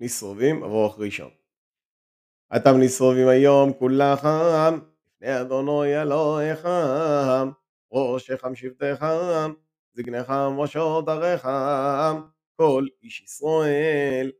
נשרובים עבור אחרי שם. אתם נשרובים היום כולכם, לפני אדוני אלוהיכם, ראשיכם שבטיכם, זקניכם ראשות עריכם, כל איש ישראל